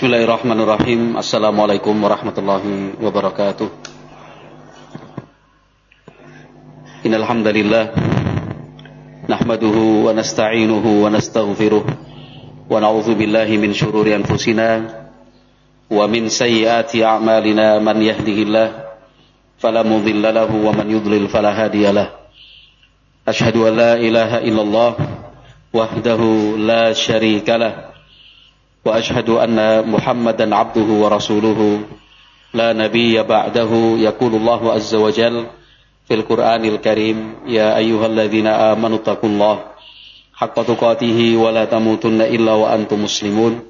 Bismillahirrahmanirrahim. Assalamualaikum warahmatullahi wabarakatuh. Innal hamdalillah nahmaduhu wa nasta'inuhu wa nastaghfiruh wa na'udzu billahi min shururi anfusina wa min sayyiati a'malina man yahdihillah fala mudilla lahu wa man yudlil fala hadiyalah. Ashhadu an la ilaha illallah wahdahu la syarika lah وأشهد أن محمدا عبده ورسوله. لا نبي بعده. يقول الله عز وجل في القرآن الكريم يا أيها الذين آمنوا اتقوا الله حق تقاته ولا تموتن إلا وأنتم مسلمون.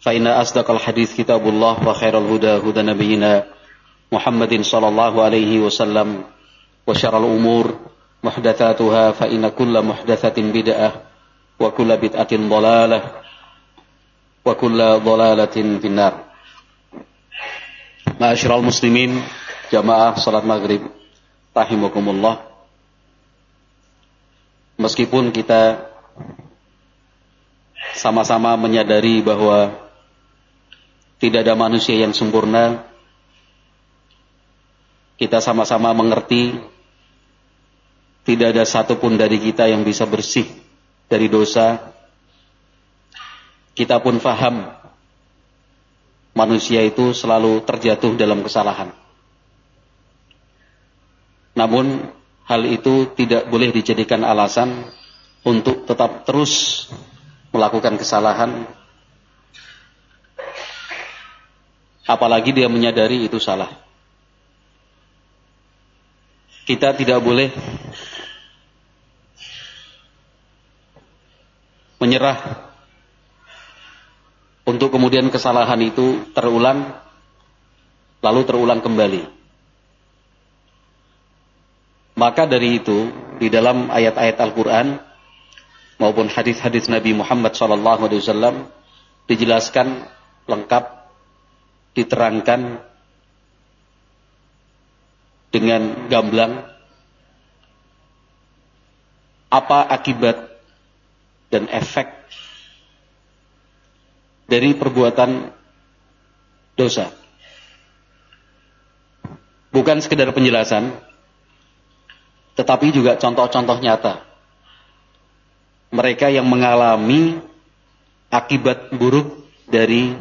فإن أصدق الحديث كتاب الله وخير الهدى هدى نبينا محمد صلى الله عليه وسلم وشر الأمور محدثاتها فإن كل محدثة بدعة وكل بدعة ضلالة wa kulla dhalalatin finnar. Ma'asyiral muslimin, jamaah salat maghrib, rahimakumullah. Meskipun kita sama-sama menyadari bahwa tidak ada manusia yang sempurna, kita sama-sama mengerti tidak ada satupun dari kita yang bisa bersih dari dosa kita pun faham manusia itu selalu terjatuh dalam kesalahan. Namun hal itu tidak boleh dijadikan alasan untuk tetap terus melakukan kesalahan apalagi dia menyadari itu salah. Kita tidak boleh menyerah untuk kemudian kesalahan itu terulang lalu terulang kembali. Maka dari itu di dalam ayat-ayat Al-Qur'an maupun hadis-hadis Nabi Muhammad SAW dijelaskan lengkap diterangkan dengan gamblang apa akibat dan efek dari perbuatan dosa. Bukan sekedar penjelasan, tetapi juga contoh-contoh nyata. Mereka yang mengalami akibat buruk dari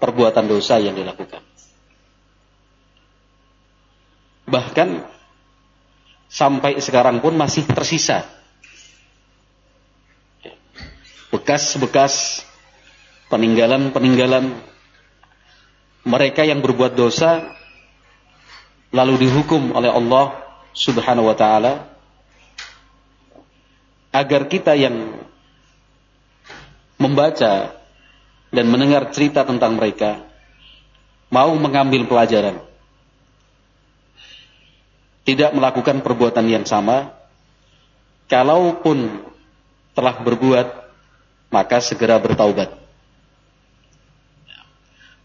perbuatan dosa yang dilakukan. Bahkan sampai sekarang pun masih tersisa bekas-bekas peninggalan-peninggalan mereka yang berbuat dosa lalu dihukum oleh Allah Subhanahu wa taala agar kita yang membaca dan mendengar cerita tentang mereka mau mengambil pelajaran. Tidak melakukan perbuatan yang sama. Kalaupun telah berbuat maka segera bertaubat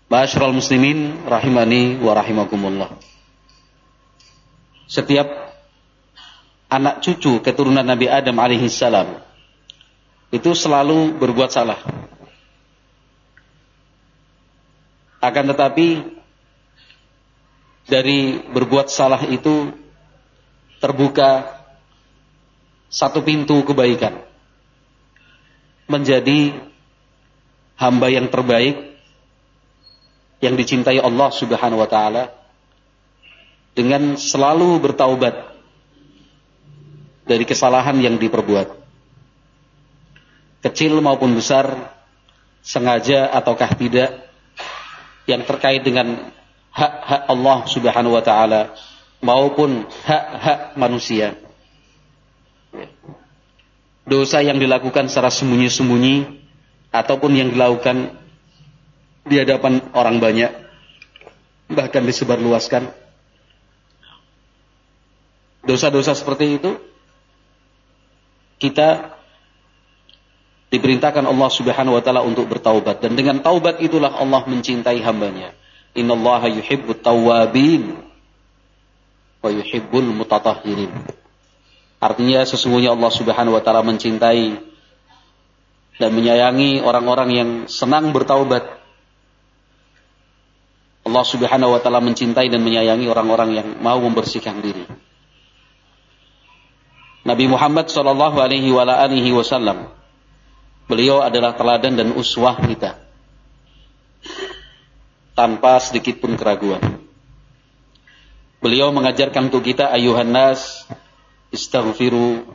Ma'asyiral muslimin rahimani wa rahimakumullah. Setiap anak cucu keturunan Nabi Adam alaihi salam itu selalu berbuat salah. Akan tetapi dari berbuat salah itu terbuka satu pintu kebaikan. Menjadi hamba yang terbaik yang dicintai Allah Subhanahu wa taala dengan selalu bertaubat dari kesalahan yang diperbuat. Kecil maupun besar, sengaja ataukah tidak yang terkait dengan hak-hak Allah Subhanahu wa taala maupun hak-hak manusia. Dosa yang dilakukan secara sembunyi-sembunyi ataupun yang dilakukan di hadapan orang banyak bahkan disebarluaskan. Dosa-dosa seperti itu kita diperintahkan Allah Subhanahu wa taala untuk bertaubat. Dan dengan taubat itulah Allah mencintai hambanya. Innallaha yuhibbut tawwabin wa yuhibbul mutatahhirin. Artinya sesungguhnya Allah Subhanahu wa taala mencintai dan menyayangi orang-orang yang senang bertaubat. Allah Subhanahu wa taala mencintai dan menyayangi orang-orang yang mau membersihkan diri. Nabi Muhammad sallallahu alaihi wasallam beliau adalah teladan dan uswah kita. Tanpa sedikit pun keraguan. Beliau mengajarkan untuk kita ayuhan nas istaghfiru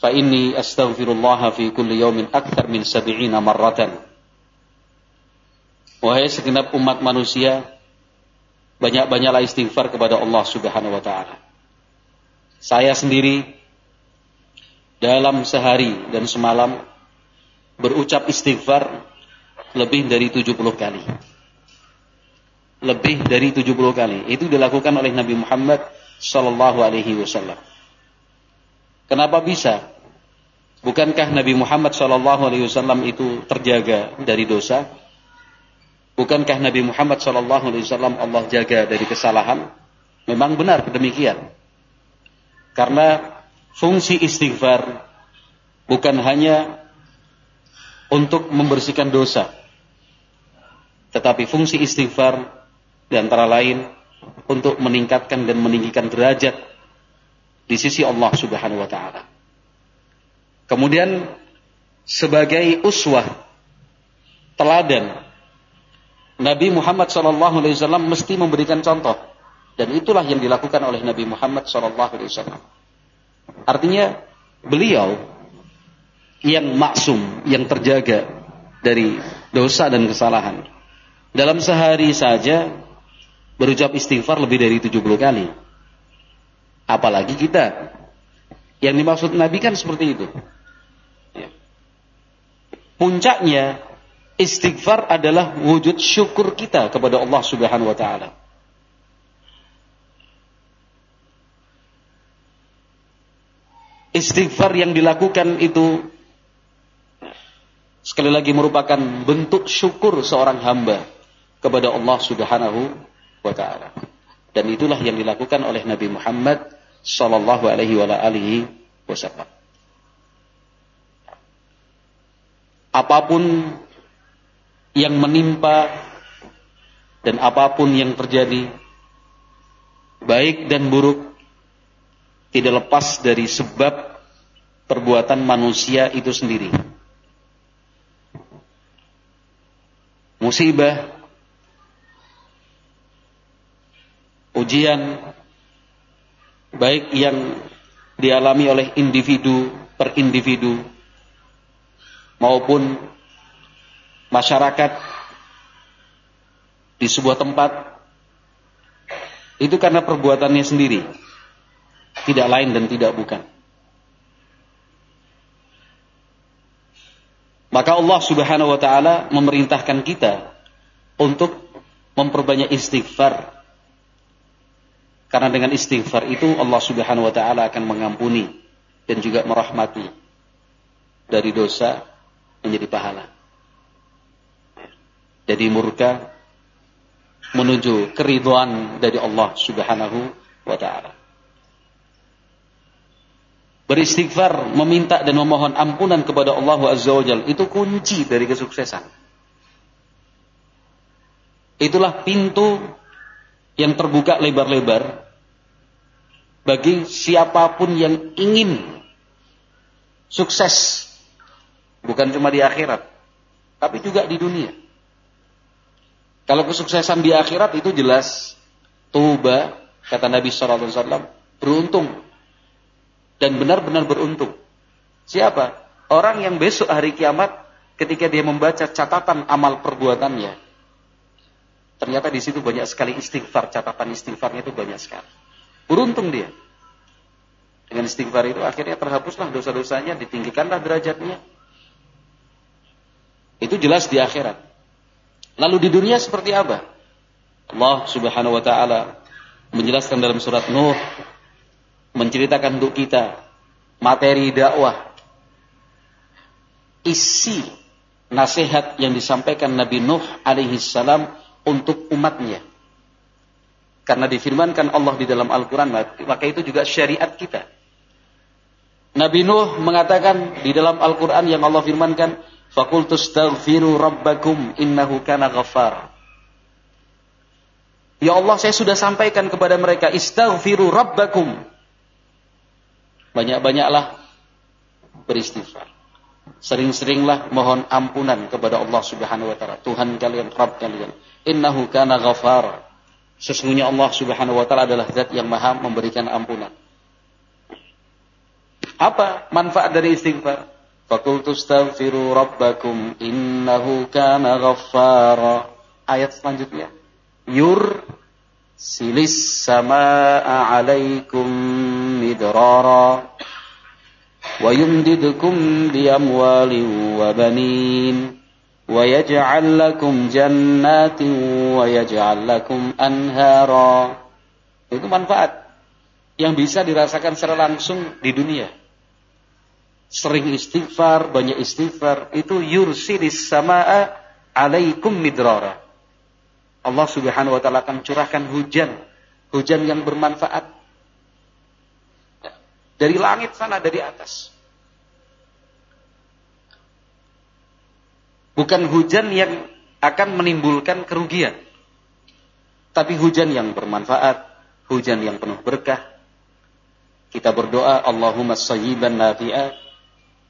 fa inni astaghfirullah fi kulli yawmin akthar min sab'ina marratan. Wahai segenap umat manusia, banyak-banyaklah istighfar kepada Allah Subhanahu wa taala. Saya sendiri dalam sehari dan semalam berucap istighfar lebih dari 70 kali. Lebih dari 70 kali. Itu dilakukan oleh Nabi Muhammad sallallahu alaihi wasallam. Kenapa bisa? Bukankah Nabi Muhammad SAW itu terjaga dari dosa? Bukankah Nabi Muhammad SAW Allah jaga dari kesalahan? Memang benar demikian. Karena fungsi istighfar bukan hanya untuk membersihkan dosa. Tetapi fungsi istighfar di antara lain untuk meningkatkan dan meninggikan derajat di sisi Allah Subhanahu wa taala. Kemudian sebagai uswah teladan Nabi Muhammad SAW mesti memberikan contoh dan itulah yang dilakukan oleh Nabi Muhammad SAW. Artinya beliau yang maksum, yang terjaga dari dosa dan kesalahan. Dalam sehari saja berucap istighfar lebih dari 70 kali. Apalagi kita. Yang dimaksud Nabi kan seperti itu. Puncaknya istighfar adalah wujud syukur kita kepada Allah Subhanahu wa taala. Istighfar yang dilakukan itu sekali lagi merupakan bentuk syukur seorang hamba kepada Allah Subhanahu wa taala. Dan itulah yang dilakukan oleh Nabi Muhammad sallallahu alaihi wasallam. apa pun yang menimpa dan apa pun yang terjadi baik dan buruk tidak lepas dari sebab perbuatan manusia itu sendiri. Musibah, ujian, baik yang dialami oleh individu per individu maupun masyarakat di sebuah tempat itu karena perbuatannya sendiri tidak lain dan tidak bukan maka Allah Subhanahu wa taala memerintahkan kita untuk memperbanyak istighfar karena dengan istighfar itu Allah Subhanahu wa taala akan mengampuni dan juga merahmati dari dosa menjadi pahala. Jadi murka menuju keriduan dari Allah Subhanahu wa taala. Beristighfar, meminta dan memohon ampunan kepada Allah Azza wa Jal, itu kunci dari kesuksesan. Itulah pintu yang terbuka lebar-lebar bagi siapa pun yang ingin sukses Bukan cuma di akhirat, tapi juga di dunia. Kalau kesuksesan di akhirat itu jelas tuba kata Nabi sallallahu alaihi wasallam beruntung dan benar-benar beruntung. Siapa? Orang yang besok hari kiamat ketika dia membaca catatan amal perbuatannya ternyata di situ banyak sekali istighfar, catatan istighfarnya itu banyak sekali. Beruntung dia. Dengan istighfar itu akhirnya terhapuslah dosa-dosanya, ditinggikanlah derajatnya, itu jelas di akhirat. Lalu di dunia seperti apa? Allah Subhanahu wa taala menjelaskan dalam surat Nuh menceritakan untuk kita materi dakwah isi nasihat yang disampaikan Nabi Nuh alaihi salam untuk umatnya. Karena difirmankan Allah di dalam Al-Quran, maka itu juga syariat kita. Nabi Nuh mengatakan di dalam Al-Quran yang Allah firmankan, Fakultus taghfiru rabbakum innahu kana ghaffar. Ya Allah, saya sudah sampaikan kepada mereka, istaghfiru rabbakum. Banyak-banyaklah beristighfar. Sering-seringlah mohon ampunan kepada Allah Subhanahu wa taala, Tuhan kalian, Rabb kalian. Innahu kana ghaffar. Sesungguhnya Allah Subhanahu wa taala adalah zat yang Maha memberikan ampunan. Apa manfaat dari istighfar? Fakultu astaghfiru rabbakum innahu kana ghaffara. Ayat selanjutnya. Yur silis sama'a alaikum midrara banin wa yaj'al lakum jannatin wa yaj'al lakum anhara. Itu manfaat yang bisa dirasakan secara langsung di dunia sering istighfar, banyak istighfar, itu yursilis sama'a alaikum midrara. Allah Subhanahu wa taala akan curahkan hujan, hujan yang bermanfaat. Dari langit sana, dari atas. Bukan hujan yang akan menimbulkan kerugian. Tapi hujan yang bermanfaat, hujan yang penuh berkah. Kita berdoa, Allahumma sayyiban nafi'at,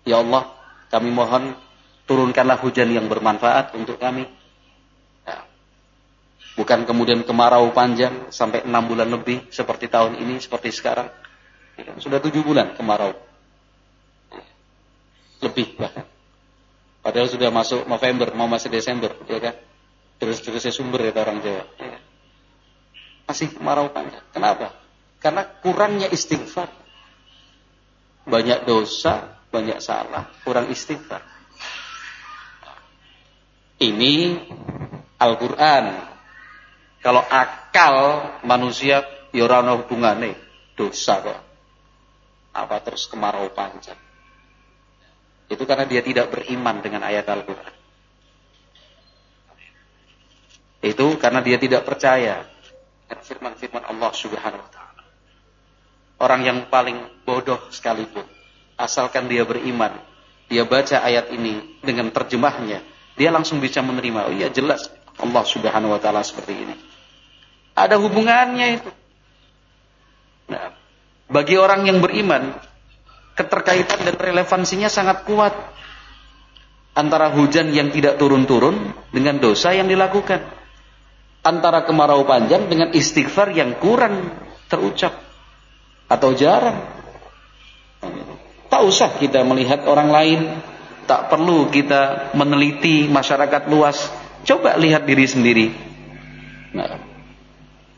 Ya Allah, kami mohon turunkanlah hujan yang bermanfaat untuk kami. Ya. Bukan kemudian kemarau panjang sampai enam bulan lebih seperti tahun ini, seperti sekarang. Ya, sudah tujuh bulan kemarau. Lebih bahkan. Padahal sudah masuk November, mau masuk Desember, ya kan? Terus-terusnya sumber ya orang Jawa. Ya. Masih kemarau panjang. Kenapa? Karena kurangnya istighfar. Banyak dosa, banyak salah, kurang istighfar. Ini Al-Quran. Kalau akal manusia ya ora dosa kok. Apa terus kemarau panjang. Itu karena dia tidak beriman dengan ayat Al-Quran. Itu karena dia tidak percaya firman-firman Allah Subhanahu wa taala. Orang yang paling bodoh sekalipun asalkan dia beriman, dia baca ayat ini dengan terjemahnya, dia langsung bisa menerima. Oh iya jelas Allah Subhanahu wa taala seperti ini. Ada hubungannya itu. Nah, bagi orang yang beriman, keterkaitan dan relevansinya sangat kuat antara hujan yang tidak turun-turun dengan dosa yang dilakukan. Antara kemarau panjang dengan istighfar yang kurang terucap atau jarang. Tak usah kita melihat orang lain, tak perlu kita meneliti masyarakat luas. Coba lihat diri sendiri. Nah,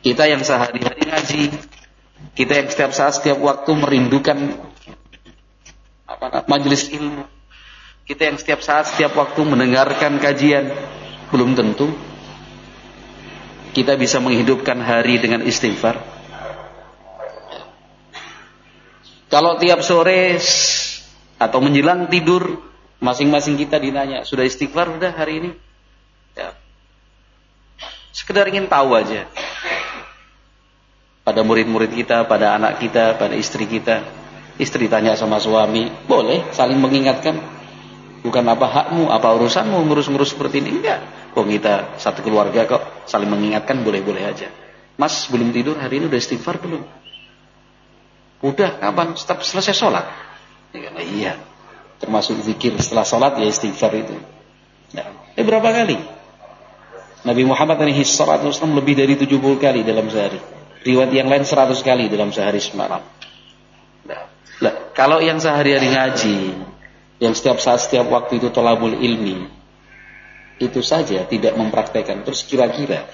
kita yang sehari-hari ngaji, kita yang setiap saat setiap waktu merindukan majelis ilmu. Kita yang setiap saat setiap waktu mendengarkan kajian, belum tentu kita bisa menghidupkan hari dengan istighfar. Kalau tiap sore atau menjelang tidur, masing-masing kita dinanya, sudah istighfar udah hari ini? Ya. Sekedar ingin tahu aja. Pada murid-murid kita, pada anak kita, pada istri kita. Istri tanya sama suami, boleh saling mengingatkan. Bukan apa hakmu, apa urusanmu ngurus-ngurus seperti ini. Enggak. Kok kita satu keluarga kok saling mengingatkan boleh-boleh aja. Mas belum tidur hari ini udah istighfar belum? Udah kapan? Setelah selesai sholat. Ya, iya. Termasuk zikir setelah sholat ya istighfar itu. Ya. Eh berapa kali? Nabi Muhammad alaihi salatu lebih dari 70 kali dalam sehari. Riwayat yang lain 100 kali dalam sehari semalam. Nah, kalau yang sehari-hari ngaji, yang setiap saat setiap waktu itu tolabul ilmi, itu saja tidak mempraktekkan. Terus kira-kira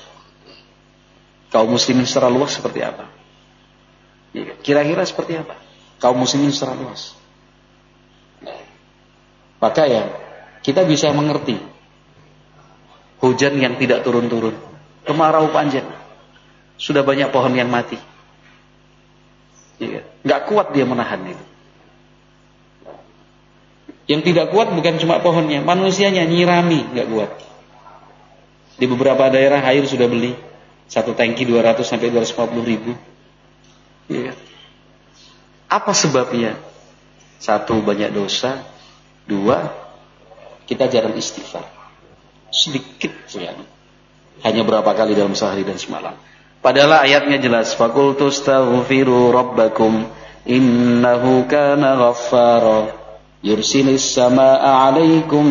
kaum muslimin secara luas seperti apa? Iya. Kira-kira seperti apa? Kaum muslimin secara luas. Maka ya, kita bisa mengerti hujan yang tidak turun-turun, kemarau panjang, sudah banyak pohon yang mati. Ya, nggak kuat dia menahan itu. Yang tidak kuat bukan cuma pohonnya, manusianya nyirami nggak kuat. Di beberapa daerah air sudah beli satu tangki 200 sampai 250 ribu. Ya. Apa sebabnya? Satu banyak dosa, dua kita jarang istighfar. Sedikit sekali. Hanya berapa kali dalam sehari dan semalam. Padahal ayatnya jelas. Fakultu astaghfiru rabbakum innahu kana ghaffara yursilis sama'a alaikum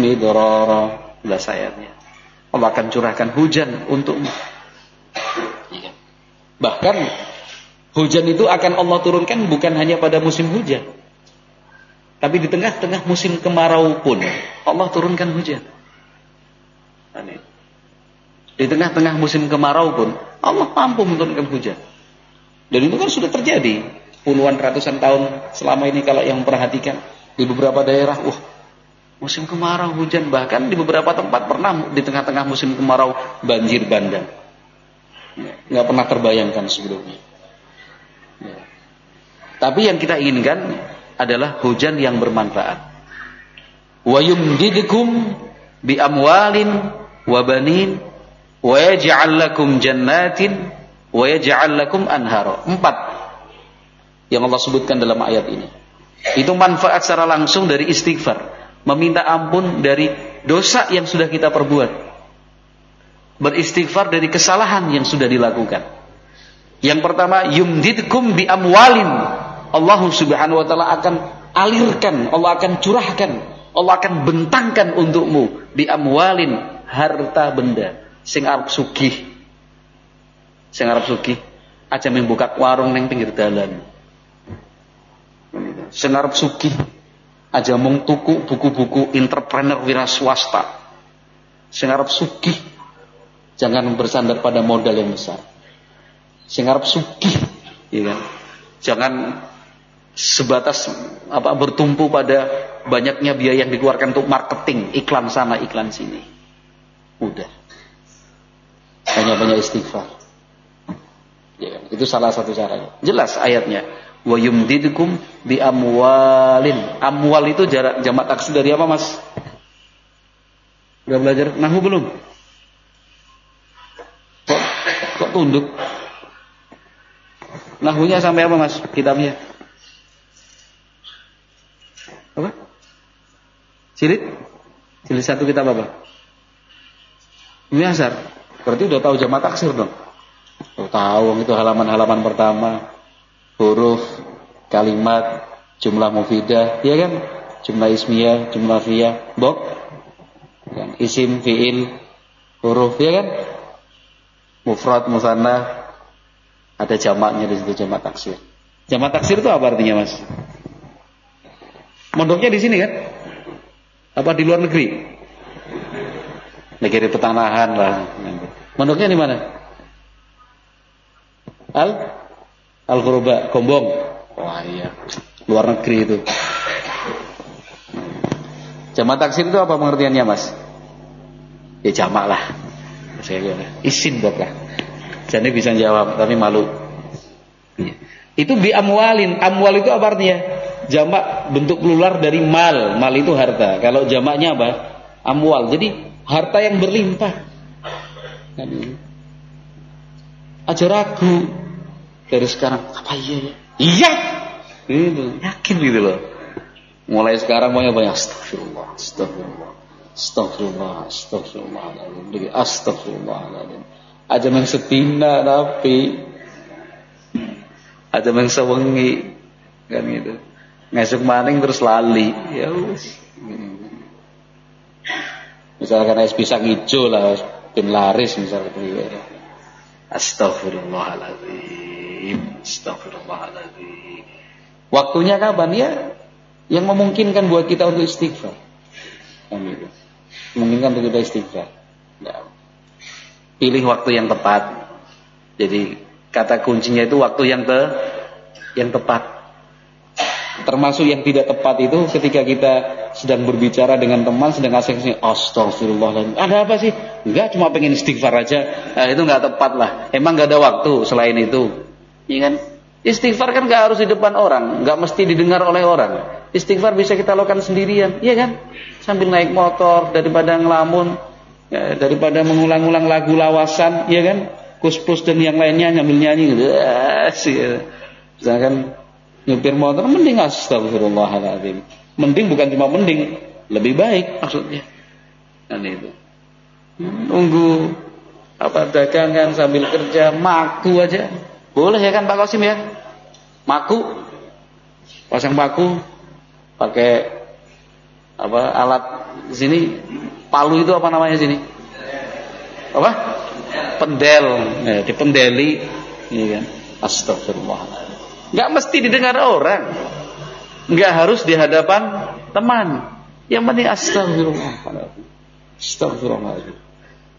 midrara. Jelas ayatnya. Allah akan curahkan hujan untukmu. Iya. Bahkan hujan itu akan Allah turunkan bukan hanya pada musim hujan. Tapi di tengah-tengah musim kemarau pun Allah turunkan hujan. Aneh. Di tengah-tengah musim kemarau pun Allah mampu menurunkan hujan. Dan itu kan sudah terjadi puluhan ratusan tahun selama ini kalau yang memperhatikan di beberapa daerah, wah musim kemarau hujan bahkan di beberapa tempat pernah di tengah-tengah musim kemarau banjir bandang. Nggak pernah terbayangkan sebelumnya. Tapi yang kita inginkan adalah hujan yang bermanfaat. Wa yumdidukum bi amwalin wa banin wa yaj'al lakum jannatin wa yaj'al lakum anhara. Empat yang Allah sebutkan dalam ayat ini. Itu manfaat secara langsung dari istighfar, meminta ampun dari dosa yang sudah kita perbuat. Beristighfar dari kesalahan yang sudah dilakukan. Yang pertama, yumdidkum bi amwalin. Allah Subhanahu wa taala akan alirkan, Allah akan curahkan, Allah akan bentangkan untukmu di amwalin harta benda sing arep sugih. Sing arep sugih aja membuka warung neng pinggir dalan. Sing arep sugih aja mung tuku buku-buku entrepreneur wira swasta. Sing arep sugih jangan bersandar pada modal yang besar. Sing arep sugih, ya kan? Jangan sebatas apa bertumpu pada banyaknya biaya yang dikeluarkan untuk marketing, iklan sana, iklan sini. Udah banyak-banyak istighfar. Ya kan? Itu salah satu caranya. Jelas ayatnya. Wa yumdidukum bi amwalin. Amwal itu jarak jamak taksir dari apa, Mas? Udah belajar nahu belum? Kok kok tunduk? Nahunya sampai apa, Mas? Kitabnya? Apa? Cirit? Cirit satu kitab apa? Ini asar. Berarti udah tahu jamaah taksir dong. Oh, tahu itu halaman-halaman pertama, huruf, kalimat, jumlah mufidah, ya kan? Jumlah ismiyah, jumlah fiyah, bok, kan? isim, fiil, huruf, ya kan? Mufrad, musanna, ada jamaknya di situ jamaah taksir. Jamaah taksir itu apa artinya, Mas? Mondoknya di sini kan? Apa di luar negeri? Negeri petanahan lah. Mondoknya di mana? Al Al Qurba, Gombong. Wah iya, luar negeri itu. Jamak taksir itu apa pengertiannya, Mas? Ya jamak lah. Saya isin dok lah. Jadi bisa jawab, tapi malu. Itu bi amwalin. Amwal itu apa artinya? Jamak bentuk plural dari mal. Mal itu harta. Kalau jamaknya apa? Amwal. Jadi harta yang berlimpah. Kan Aja ragu dari sekarang apa iya ya? Iya. Itu yakin gitu loh. Mulai sekarang banyak banyak astagfirullah, astagfirullah, astagfirullah, astagfirullah, astagfirullah. Aja meng setina tapi aja meng sewengi kan gitu. Ngesuk maning terus lali. Ya wis. Misalkan es pisang hijau lah, bin laris misalnya ya. Astagfirullahaladzim Astagfirullahaladzim Waktunya kapan ya Yang memungkinkan buat kita untuk istighfar. Memungkinkan untuk kita istighfar ya. Pilih waktu yang tepat Jadi kata kuncinya itu waktu yang te yang tepat Termasuk yang tidak tepat itu ketika kita sedang berbicara dengan teman, sedang asik-asik, astagfirullahaladzim. Ada apa sih? Enggak, cuma pengen istighfar aja. Nah, itu enggak tepat lah. Emang enggak ada waktu selain itu. Iya kan? Istighfar kan enggak harus di depan orang, enggak mesti didengar oleh orang. Istighfar bisa kita lakukan sendirian, iya kan? Sambil naik motor daripada ngelamun, ya, daripada mengulang-ulang lagu lawasan, iya kan? Kus plus dan yang lainnya nyambil nyanyi gitu. Misalkan Nyupir motor mending astagfirullahaladzim. Mending bukan cuma mending, lebih baik maksudnya. Dan itu. Nunggu apa dagangan sambil kerja, maku aja. Boleh ya kan Pak Kosim ya? Maku. Pasang maku pakai apa alat sini palu itu apa namanya sini? Apa? Pendel. Ya, pendeli Iya kan? Astagfirullah. Enggak mesti didengar orang. Enggak harus di hadapan teman. Yang penting astagfirullah. Astagfirullah.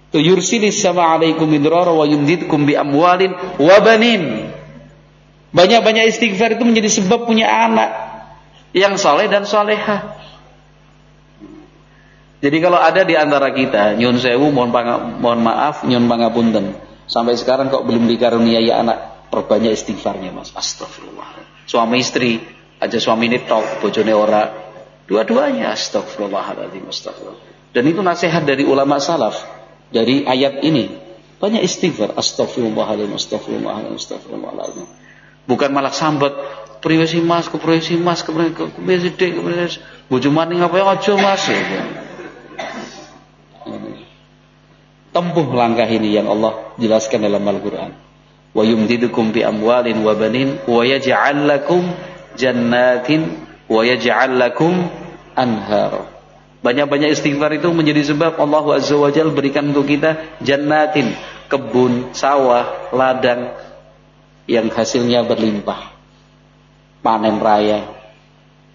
Tu yursilis sama alaikum idrara wa yumdidkum bi amwalin wa banin. Banyak-banyak istighfar itu menjadi sebab punya anak yang soleh dan soleha. Jadi kalau ada di antara kita, nyun sewu, mohon, mohon maaf, nyun pangapunten. Sampai sekarang kok belum dikaruniai anak, perbanyak istighfarnya mas. Astagfirullah. Suami istri, aja suami ini tok, bojone ora. Dua-duanya astagfirullahaladzim, astagfirullah. Dan itu nasihat dari ulama salaf dari ayat ini. Banyak istighfar, astagfirullahaladzim, astagfirullahaladzim, astagfirullahaladzim. Bukan malah sambat, priwesi mas, ke priwesi mas, ke priwesi dek, ke priwesi bojo maning apa yang mas. Ya. Tempuh langkah ini yang Allah jelaskan dalam Al-Quran. Wa yumdidukum bi amwalin wa banin wa yaj'al lakum jannatin wa yaj'al lakum anhar. Banyak-banyak istighfar itu menjadi sebab Allah Azza wa Jal berikan untuk kita jannatin, kebun, sawah, ladang yang hasilnya berlimpah. Panen raya.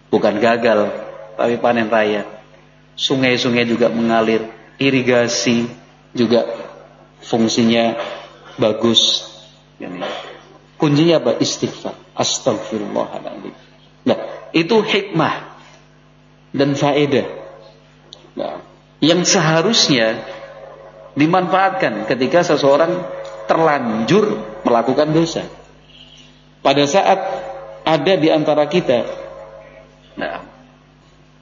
Bukan gagal, tapi panen raya. Sungai-sungai juga mengalir, irigasi juga fungsinya bagus. Kuncinya apa? Istighfar. Astagfirullahaladzim. Nah, itu hikmah dan faedah Nah, yang seharusnya dimanfaatkan ketika seseorang terlanjur melakukan dosa. Pada saat ada di antara kita, nah,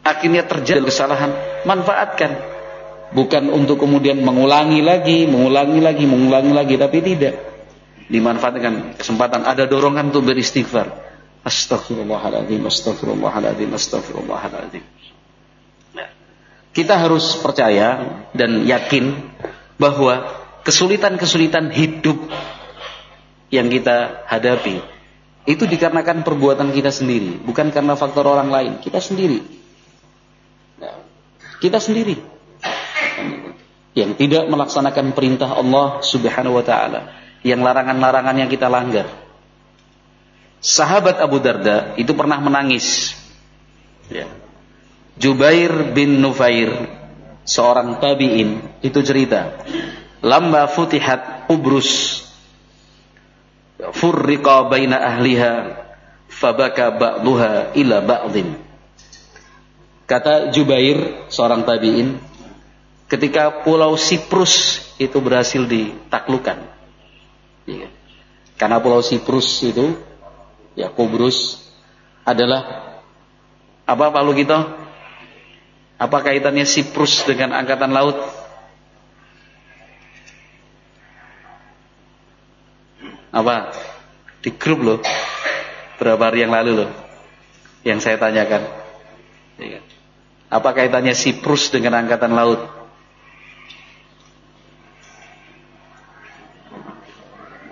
akhirnya terjadi kesalahan, manfaatkan. Bukan untuk kemudian mengulangi lagi, mengulangi lagi, mengulangi lagi, tapi tidak. Dimanfaatkan kesempatan, ada dorongan untuk beristighfar. Astagfirullahaladzim, astagfirullahaladzim, astagfirullahaladzim. Kita harus percaya dan yakin bahwa kesulitan-kesulitan hidup yang kita hadapi itu dikarenakan perbuatan kita sendiri, bukan karena faktor orang lain. Kita sendiri. Nah, kita sendiri yang tidak melaksanakan perintah Allah Subhanahu wa taala, yang larangan-larangan yang kita langgar. Sahabat Abu Darda itu pernah menangis. Ya Jubair bin Nufair seorang tabi'in itu cerita lamba futihat Ubrus furriqa baina ahliha fabaka ba'duha ila ba'din kata Jubair seorang tabi'in ketika pulau Siprus itu berhasil ditaklukkan iya. karena pulau Siprus itu ya Kubrus adalah apa Pak Lugito apa kaitannya Siprus dengan angkatan laut? Apa? Di grup loh. Berapa hari yang lalu loh. Yang saya tanyakan. Iya. Apa kaitannya Siprus dengan angkatan laut?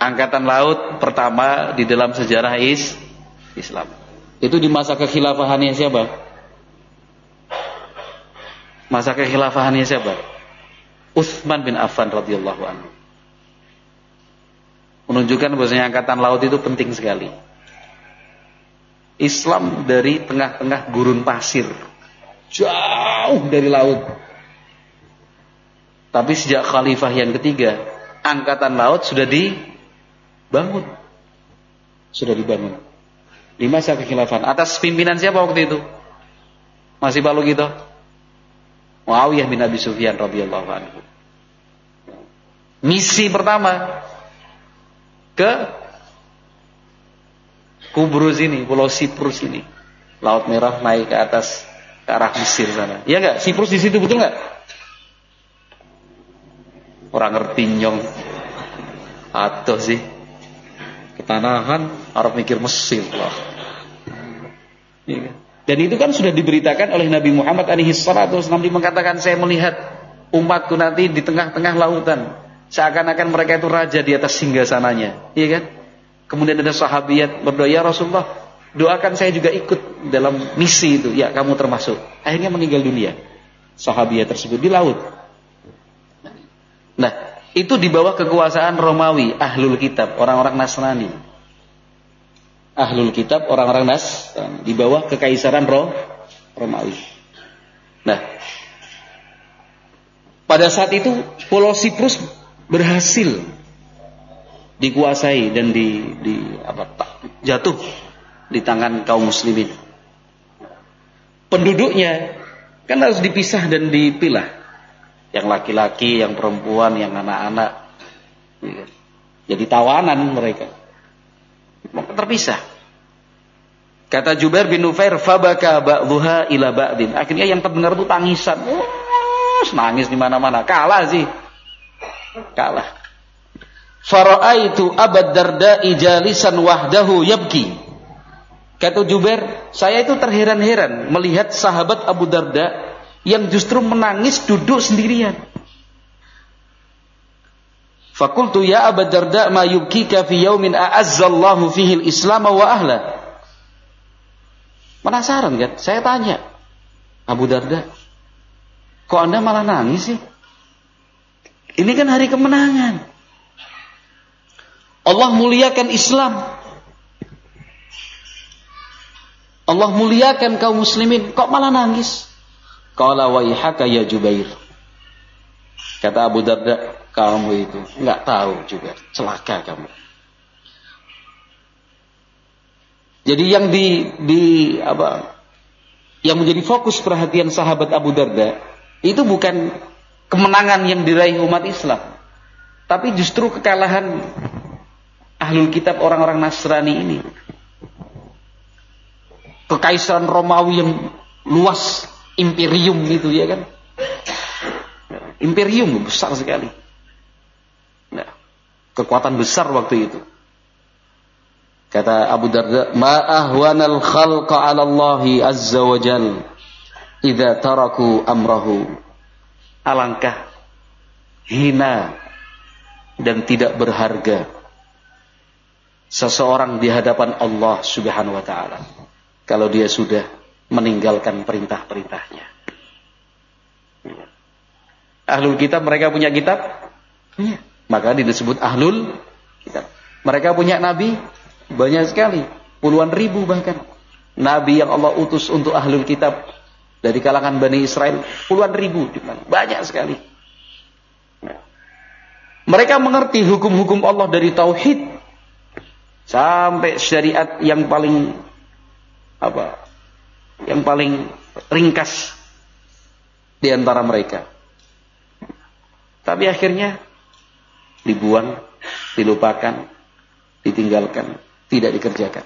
Angkatan laut pertama di dalam sejarah is Islam. Itu di masa kekhilafahannya siapa? Masa kekhilafahannya siapa? Utsman bin Affan radhiyallahu anhu. Menunjukkan bahwasanya angkatan laut itu penting sekali. Islam dari tengah-tengah gurun pasir. Jauh dari laut. Tapi sejak khalifah yang ketiga, angkatan laut sudah dibangun. Sudah dibangun. Di masa kekhilafan. Atas pimpinan siapa waktu itu? Masih balu gitu? Muawiyah bin Abi Sufyan radhiyallahu anhu. Misi pertama ke Kubrus ini, Pulau Siprus ini. Laut Merah naik ke atas ke arah Mesir sana. Iya enggak? Siprus di situ betul enggak? Orang ngerti nyong. Atau sih ketanahan Arab mikir Mesir lah. Ya kan? Dan itu kan sudah diberitakan oleh Nabi Muhammad alaihi salatu wasallam mengatakan saya melihat umatku nanti di tengah-tengah lautan seakan-akan mereka itu raja di atas singgasananya, iya kan? Kemudian ada sahabiat berdoa, "Ya Rasulullah, doakan saya juga ikut dalam misi itu." Ya, kamu termasuk. Akhirnya meninggal dunia. Sahabiat tersebut di laut. Nah, itu di bawah kekuasaan Romawi, ahlul kitab, orang-orang Nasrani ahlul kitab orang-orang Nas di bawah kekaisaran Rom Romawi. Nah, pada saat itu Pulau Siprus berhasil dikuasai dan di, di apa jatuh di tangan kaum muslimin. Penduduknya kan harus dipisah dan dipilah. Yang laki-laki, yang perempuan, yang anak-anak. Jadi tawanan mereka terpisah. Kata Jubair bin Nufair, fabaka ba'dhuha ila ba'din. Akhirnya yang terdengar itu tangisan. Oh, nangis di mana-mana. Kalah sih. Kalah. Fara'aitu Abad Darda'i jalisan wahdahu yabki. Kata Jubair, saya itu terheran-heran melihat sahabat Abu Darda yang justru menangis duduk sendirian. Fakultu ya Abu Darda ma yubkika fi yaumin a'azzallahu fihi al-islam wa ahla. Penasaran kan? Saya tanya. Abu Darda, kok Anda malah nangis sih? Ini kan hari kemenangan. Allah muliakan Islam. Allah muliakan kaum muslimin, kok malah nangis? Qala wa ya Jubair. Kata Abu Darda, kamu itu nggak tahu juga celaka kamu. Jadi yang di di apa yang menjadi fokus perhatian sahabat Abu Darda itu bukan kemenangan yang diraih umat Islam, tapi justru kekalahan ahlul kitab orang-orang Nasrani ini. Kekaisaran Romawi yang luas imperium gitu ya kan. Imperium besar sekali kekuatan besar waktu itu. Kata Abu Darda, "Ma ahwanal khalqa 'ala Allah azza wa jal idza taraku amrahu." Alangkah hina dan tidak berharga seseorang di hadapan Allah Subhanahu wa taala kalau dia sudah meninggalkan perintah-perintahnya. Ahlul kitab mereka punya kitab? Punya. Maka disebut ahlul kitab. Mereka punya nabi banyak sekali, puluhan ribu bahkan. Nabi yang Allah utus untuk ahlul kitab dari kalangan Bani Israel puluhan ribu, banyak sekali. Mereka mengerti hukum-hukum Allah dari tauhid sampai syariat yang paling apa? Yang paling ringkas di antara mereka. Tapi akhirnya dibuang, dilupakan, ditinggalkan, tidak dikerjakan.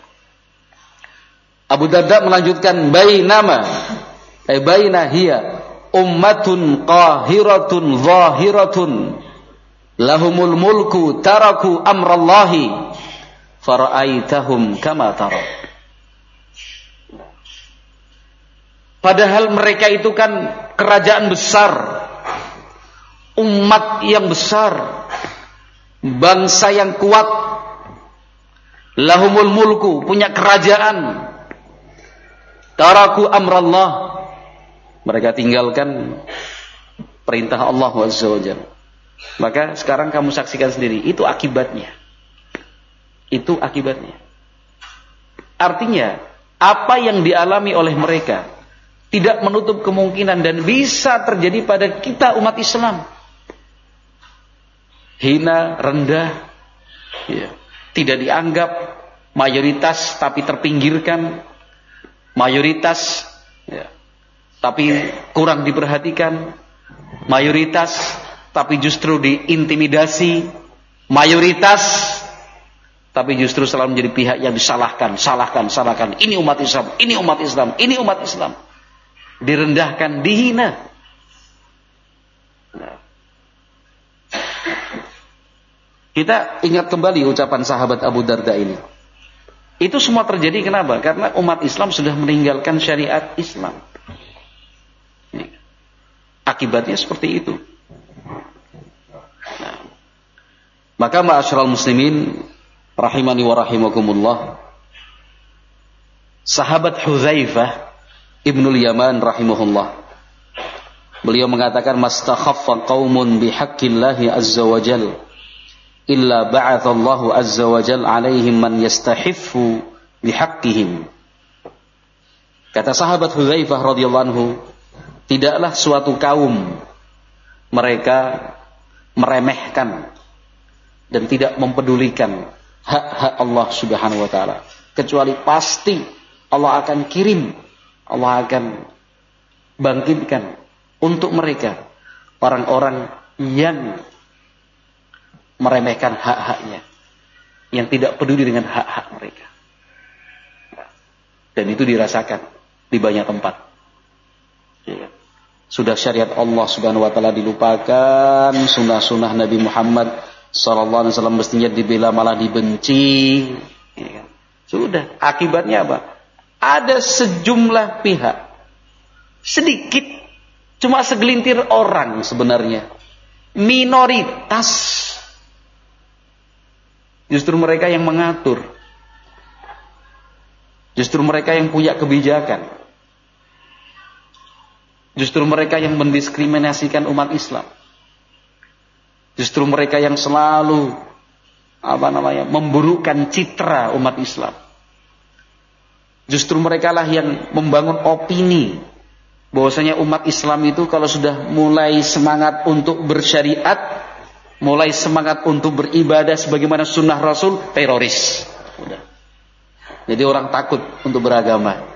Abu Darda melanjutkan nama, eh baina hiya ummatun qahiratun zahiratun lahumul mulku taraku amrallahi faraaitahum kama tara Padahal mereka itu kan kerajaan besar, umat yang besar, bangsa yang kuat. Lahumul mulku punya kerajaan. Taraku amrallah. Mereka tinggalkan perintah Allah SWT maka sekarang kamu saksikan sendiri itu akibatnya. Itu akibatnya. Artinya apa yang dialami oleh mereka tidak menutup kemungkinan dan bisa terjadi pada kita umat Islam hina, rendah, ya. tidak dianggap mayoritas tapi terpinggirkan, mayoritas ya. tapi kurang diperhatikan, mayoritas tapi justru diintimidasi, mayoritas tapi justru selalu menjadi pihak yang disalahkan, salahkan, salahkan. Ini umat Islam, ini umat Islam, ini umat Islam. Direndahkan, dihina. Kita ingat kembali ucapan sahabat Abu Darda ini. Itu semua terjadi kenapa? Karena umat Islam sudah meninggalkan syariat Islam. Akibatnya seperti itu. Nah, maka ma'asyiral muslimin rahimani wa rahimakumullah. Sahabat Hudzaifah Ibnul Yaman rahimahullah Beliau mengatakan mastakhaffa qaumun bihaqqillahi azza wa jal illa ba'athallahu azza wa jal alaihim man yastahiffu bihaqqihim. Kata sahabat Hudzaifah radhiyallahu anhu, tidaklah suatu kaum mereka meremehkan dan tidak mempedulikan hak-hak Allah Subhanahu wa taala kecuali pasti Allah akan kirim Allah akan bangkitkan untuk mereka orang-orang yang meremehkan hak-haknya yang tidak peduli dengan hak-hak mereka. Dan itu dirasakan di banyak tempat. Ya. sudah syariat Allah subhanahu wa ta'ala dilupakan sunnah-sunnah Nabi Muhammad sallallahu alaihi wasallam mestinya dibela malah dibenci. Ya. sudah. Akibatnya apa ada sejumlah pihak sedikit Cuma segelintir orang sebenarnya. Minoritas. Justru mereka yang mengatur. Justru mereka yang punya kebijakan. Justru mereka yang mendiskriminasikan umat Islam. Justru mereka yang selalu apa namanya memburukkan citra umat Islam. Justru mereka lah yang membangun opini bahwasanya umat Islam itu kalau sudah mulai semangat untuk bersyariat, mulai semangat untuk beribadah sebagaimana sunnah Rasul, teroris. Udah. Jadi orang takut untuk beragama.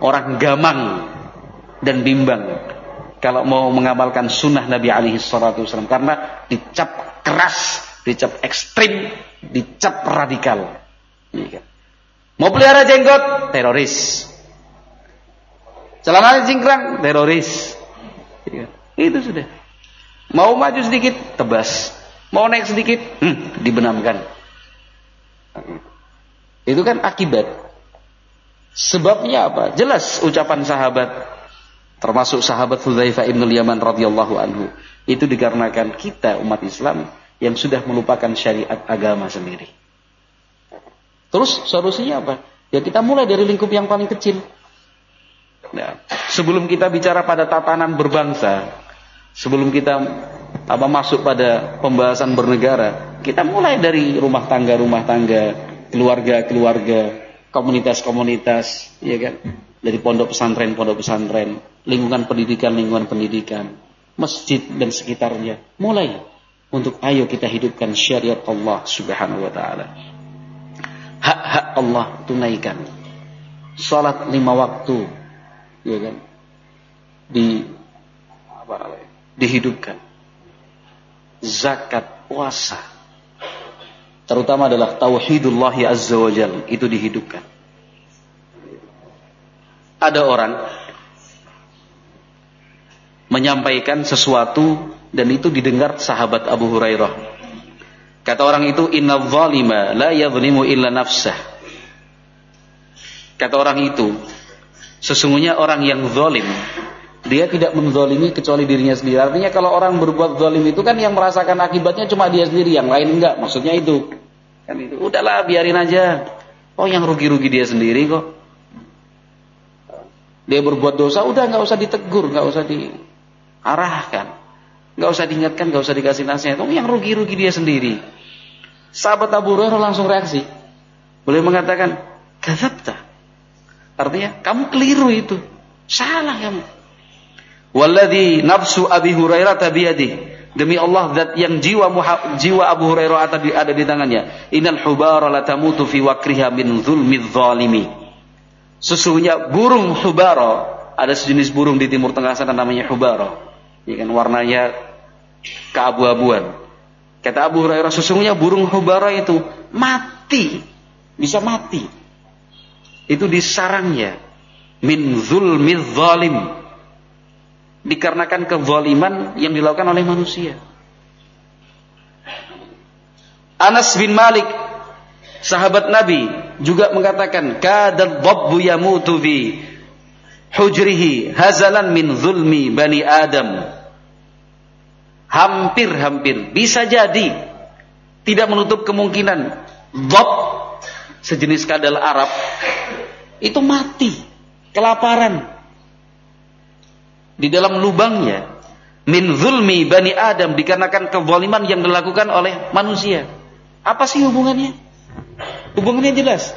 Orang gamang dan bimbang kalau mau mengamalkan sunnah Nabi alaihi salatu wasallam karena dicap keras, dicap ekstrim, dicap radikal. Iya kan? Mau pelihara jenggot, teroris. Celana cingkrang, teroris. Ya, itu sudah. Mau maju sedikit, tebas. Mau naik sedikit, hmm, dibenamkan. Itu kan akibat. Sebabnya apa? Jelas ucapan sahabat termasuk sahabat Hudzaifah ibn Yaman radhiyallahu anhu. Itu dikarenakan kita umat Islam yang sudah melupakan syariat agama sendiri. Terus solusinya apa? Ya kita mulai dari lingkup yang paling kecil. Ya. Sebelum kita bicara pada tatanan berbangsa, sebelum kita apa masuk pada pembahasan bernegara, kita mulai dari rumah tangga rumah tangga, keluarga keluarga, komunitas komunitas, ya kan? Dari pondok pesantren pondok pesantren, lingkungan pendidikan lingkungan pendidikan, masjid dan sekitarnya, mulai untuk ayo kita hidupkan syariat Allah Subhanahu wa taala. Hak-hak Allah tunaikan. Salat lima waktu ya kan? Di apa dihidupkan. Zakat puasa. Terutama adalah tauhidullah azza wajal itu dihidupkan. Ada orang menyampaikan sesuatu dan itu didengar sahabat Abu Hurairah kata orang itu inna zalima la yadhlimu illa nafsah kata orang itu Sesungguhnya orang yang zalim dia tidak menzalimi kecuali dirinya sendiri. Artinya kalau orang berbuat zalim itu kan yang merasakan akibatnya cuma dia sendiri, yang lain enggak. Maksudnya itu. Kan itu. Udahlah biarin aja. Oh yang rugi-rugi dia sendiri kok. Dia berbuat dosa udah nggak usah ditegur, nggak usah diarahkan. nggak usah diingatkan, nggak usah dikasih nasihat. Oh yang rugi-rugi dia sendiri. Sahabat Abu Hurairah langsung reaksi. Boleh mengatakan, "Kadzabta." Artinya kamu keliru itu. Salah kamu. Walladhi nafsu Abi Hurairah tabiyadi. Demi Allah zat yang jiwa jiwa Abu Hurairah ada di, ada di tangannya. Innal hubara la tamutu fi wakriha min zulmi zalimi. Sesungguhnya burung hubara, ada sejenis burung di timur tengah sana namanya hubara. Ya kan warnanya keabu-abuan. Kata Abu Hurairah sesungguhnya burung hubara itu mati, bisa mati. Itu di sarangnya min zulmiz zalim. Dikarenakan kezaliman yang dilakukan oleh manusia. Anas bin Malik Sahabat Nabi juga mengatakan kadal dhabbu yamutu fi hujrihi hazalan min zulmi bani Adam. Hampir-hampir bisa jadi tidak menutup kemungkinan dhab sejenis kadal Arab itu mati kelaparan di dalam lubangnya min zulmi bani Adam dikarenakan kezaliman yang dilakukan oleh manusia. Apa sih hubungannya? Hubungannya jelas.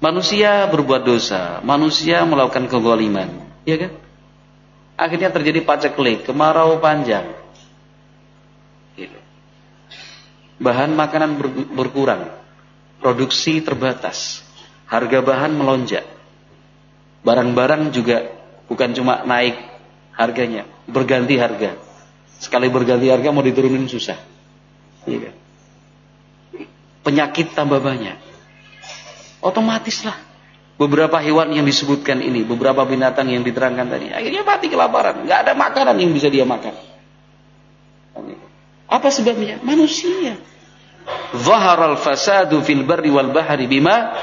Manusia berbuat dosa, manusia melakukan kezaliman, ya kan? Akhirnya terjadi paceklik, kemarau panjang. Gitu. Bahan makanan berkurang, produksi terbatas, harga bahan melonjak. Barang-barang juga bukan cuma naik harganya, berganti harga. Sekali berganti harga mau diturunin susah. Iya kan? Penyakit tambah banyak Otomatislah beberapa hewan yang disebutkan ini, beberapa binatang yang diterangkan tadi, akhirnya mati kelaparan, nggak ada makanan yang bisa dia makan. Apa sebabnya? Manusia. Zaharal fasadu fil barri wal bahri bima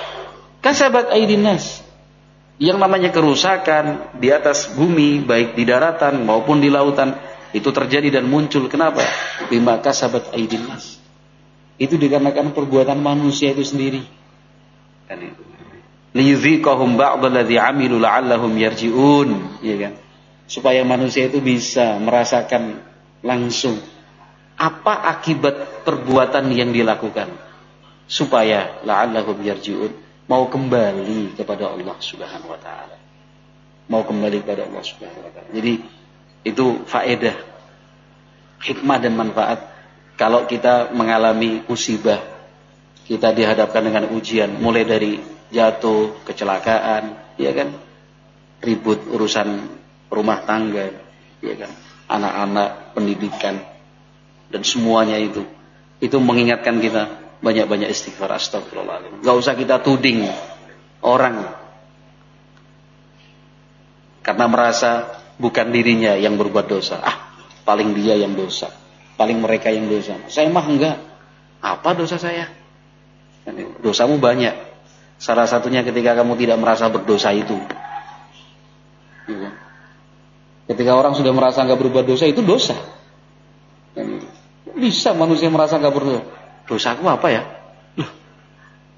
kasabat aydin nas. Yang namanya kerusakan di atas bumi, baik di daratan maupun di lautan, itu terjadi dan muncul. Kenapa? Bima kasabat aydin nas. Itu dikarenakan perbuatan manusia itu sendiri. Kan itu. Liyuziqahum ba'dalladzi 'amilu la'allahum yarji'un, ya kan? Supaya manusia itu bisa merasakan langsung apa akibat perbuatan yang dilakukan supaya la'allahum yarji'un mau kembali kepada Allah Subhanahu wa taala. Mau kembali kepada Allah Subhanahu wa taala. Jadi itu faedah hikmah dan manfaat kalau kita mengalami musibah kita dihadapkan dengan ujian mulai dari jatuh, kecelakaan, ya kan? Ribut urusan rumah tangga, ya kan? Anak-anak, pendidikan dan semuanya itu. Itu mengingatkan kita banyak-banyak istighfar astagfirullahaladzim. Gak usah kita tuding orang karena merasa bukan dirinya yang berbuat dosa. Ah, paling dia yang dosa. Paling mereka yang dosa. Saya mah enggak. Apa dosa saya? Dosamu banyak. Salah satunya ketika kamu tidak merasa berdosa itu. Iya. Ketika orang sudah merasa nggak berbuat dosa itu dosa. Bisa manusia merasa nggak berdosa. Dosaku apa ya?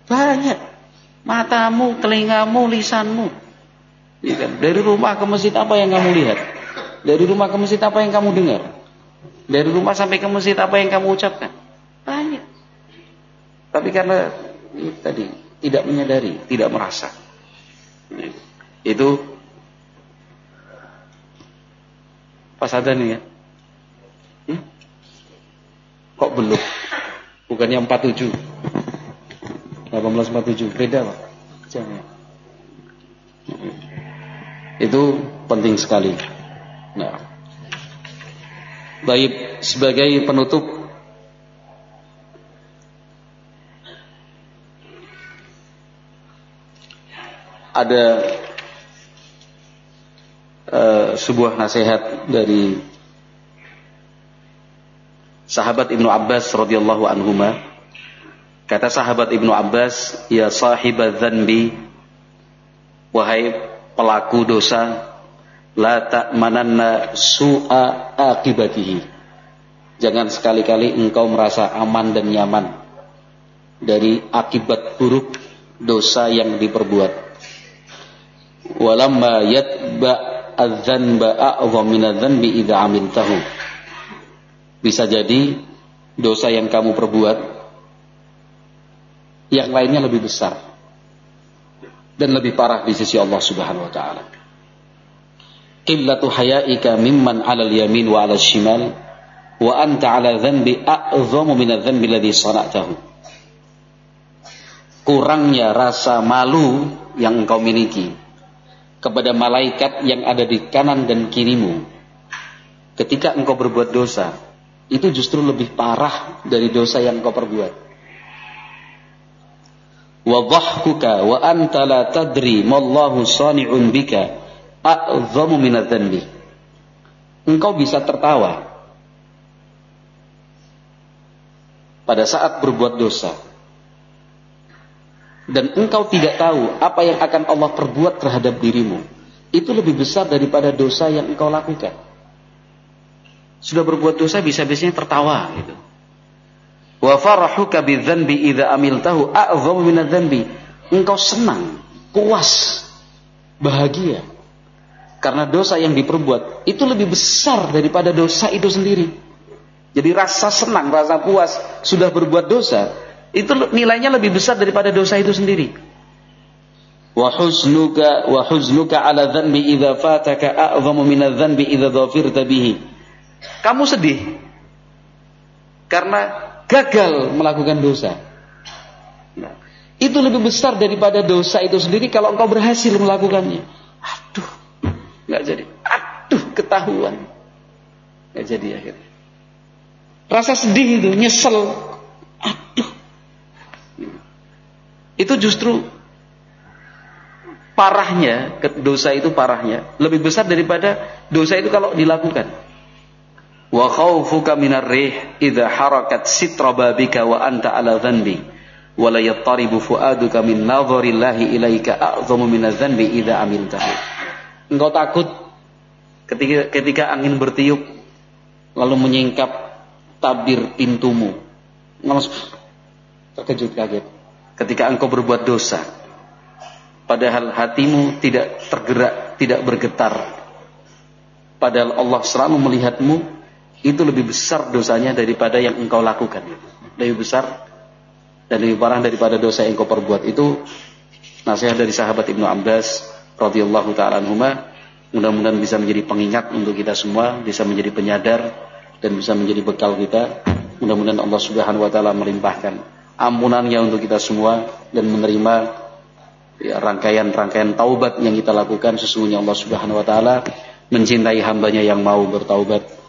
banyak. Matamu, telingamu, lisanmu. Iya Dari rumah ke masjid apa yang kamu lihat? Dari rumah ke masjid apa yang kamu dengar? Dari rumah sampai ke masjid apa yang kamu ucapkan? Banyak. Tapi karena ini tadi tidak menyadari, tidak merasa. Itu pas ada nih ya. Kok belum? Bukannya 47. 1847 beda Pak. Jangan. Itu penting sekali. Nah. Baik sebagai penutup ada uh, sebuah nasihat dari sahabat Ibnu Abbas radhiyallahu anhuma. Kata sahabat Ibnu Abbas ya sahibadz dzanbi wahai pelaku dosa la ta'mananna su'a akibatihi jangan sekali-kali engkau merasa aman dan nyaman dari akibat buruk dosa yang diperbuat. Walamma yatba adzanba a'zam min adzanbi idza amiltahu bisa jadi dosa yang kamu perbuat yang lainnya lebih besar dan lebih parah di sisi Allah Subhanahu wa taala. Qillatu hayaika mimman al-yamin wa 'ala al-shimal wa anta 'ala dhanbi a'zamu min adh-dhanbi alladhi sana'tahu. Kurangnya rasa malu yang engkau miliki kepada malaikat yang ada di kanan dan kirimu ketika engkau berbuat dosa itu justru lebih parah dari dosa yang engkau perbuat. Wa dhahkuka wa anta la tadri mallahu sani'un bika a'zamu min dhanbi. Engkau bisa tertawa pada saat berbuat dosa. Dan engkau tidak tahu apa yang akan Allah perbuat terhadap dirimu, itu lebih besar daripada dosa yang engkau lakukan. Sudah berbuat dosa bisa-bisanya tertawa gitu. Wa farahuka bidzanbi idza amiltahu a'zamu minadz-dzanbi. Engkau senang, puas, bahagia karena dosa yang diperbuat itu lebih besar daripada dosa itu sendiri. Jadi rasa senang, rasa puas sudah berbuat dosa itu nilainya lebih besar daripada dosa itu sendiri. Wa huznuka wa huznuka ala dhanbi idza fataka a'zamu min adz-dhanbi idza dhafirta bihi. Kamu sedih karena gagal melakukan dosa. Nah, itu lebih besar daripada dosa itu sendiri kalau engkau berhasil melakukannya. Aduh, nggak jadi. Aduh, ketahuan. Nggak jadi akhirnya. Rasa sedih itu, nyesel. Aduh. Itu justru parahnya, dosa itu parahnya. Lebih besar daripada dosa itu kalau dilakukan. Wa khawfuka minar rih idha harakat sitra babika wa anta ala dhanbi. Wa la yattaribu fuaduka min nadharillahi ilaika a'zamu minadh dhanbi idha amiltahu. Engkau takut ketika ketika angin bertiup lalu menyingkap tabir pintumu. Terkejut kaget. Ketika engkau berbuat dosa, padahal hatimu tidak tergerak, tidak bergetar. Padahal Allah selalu melihatmu, itu lebih besar dosanya daripada yang engkau lakukan. Lebih besar dan lebih parah daripada dosa yang engkau perbuat. Itu nasihat dari sahabat Ibnu Abbas radhiyallahu taala anhuma mudah-mudahan bisa menjadi pengingat untuk kita semua bisa menjadi penyadar dan bisa menjadi bekal kita mudah-mudahan Allah Subhanahu wa taala melimpahkan ampunannya untuk kita semua dan menerima ya, rangkaian-rangkaian taubat yang kita lakukan sesungguhnya Allah Subhanahu wa taala mencintai hambanya yang mau bertaubat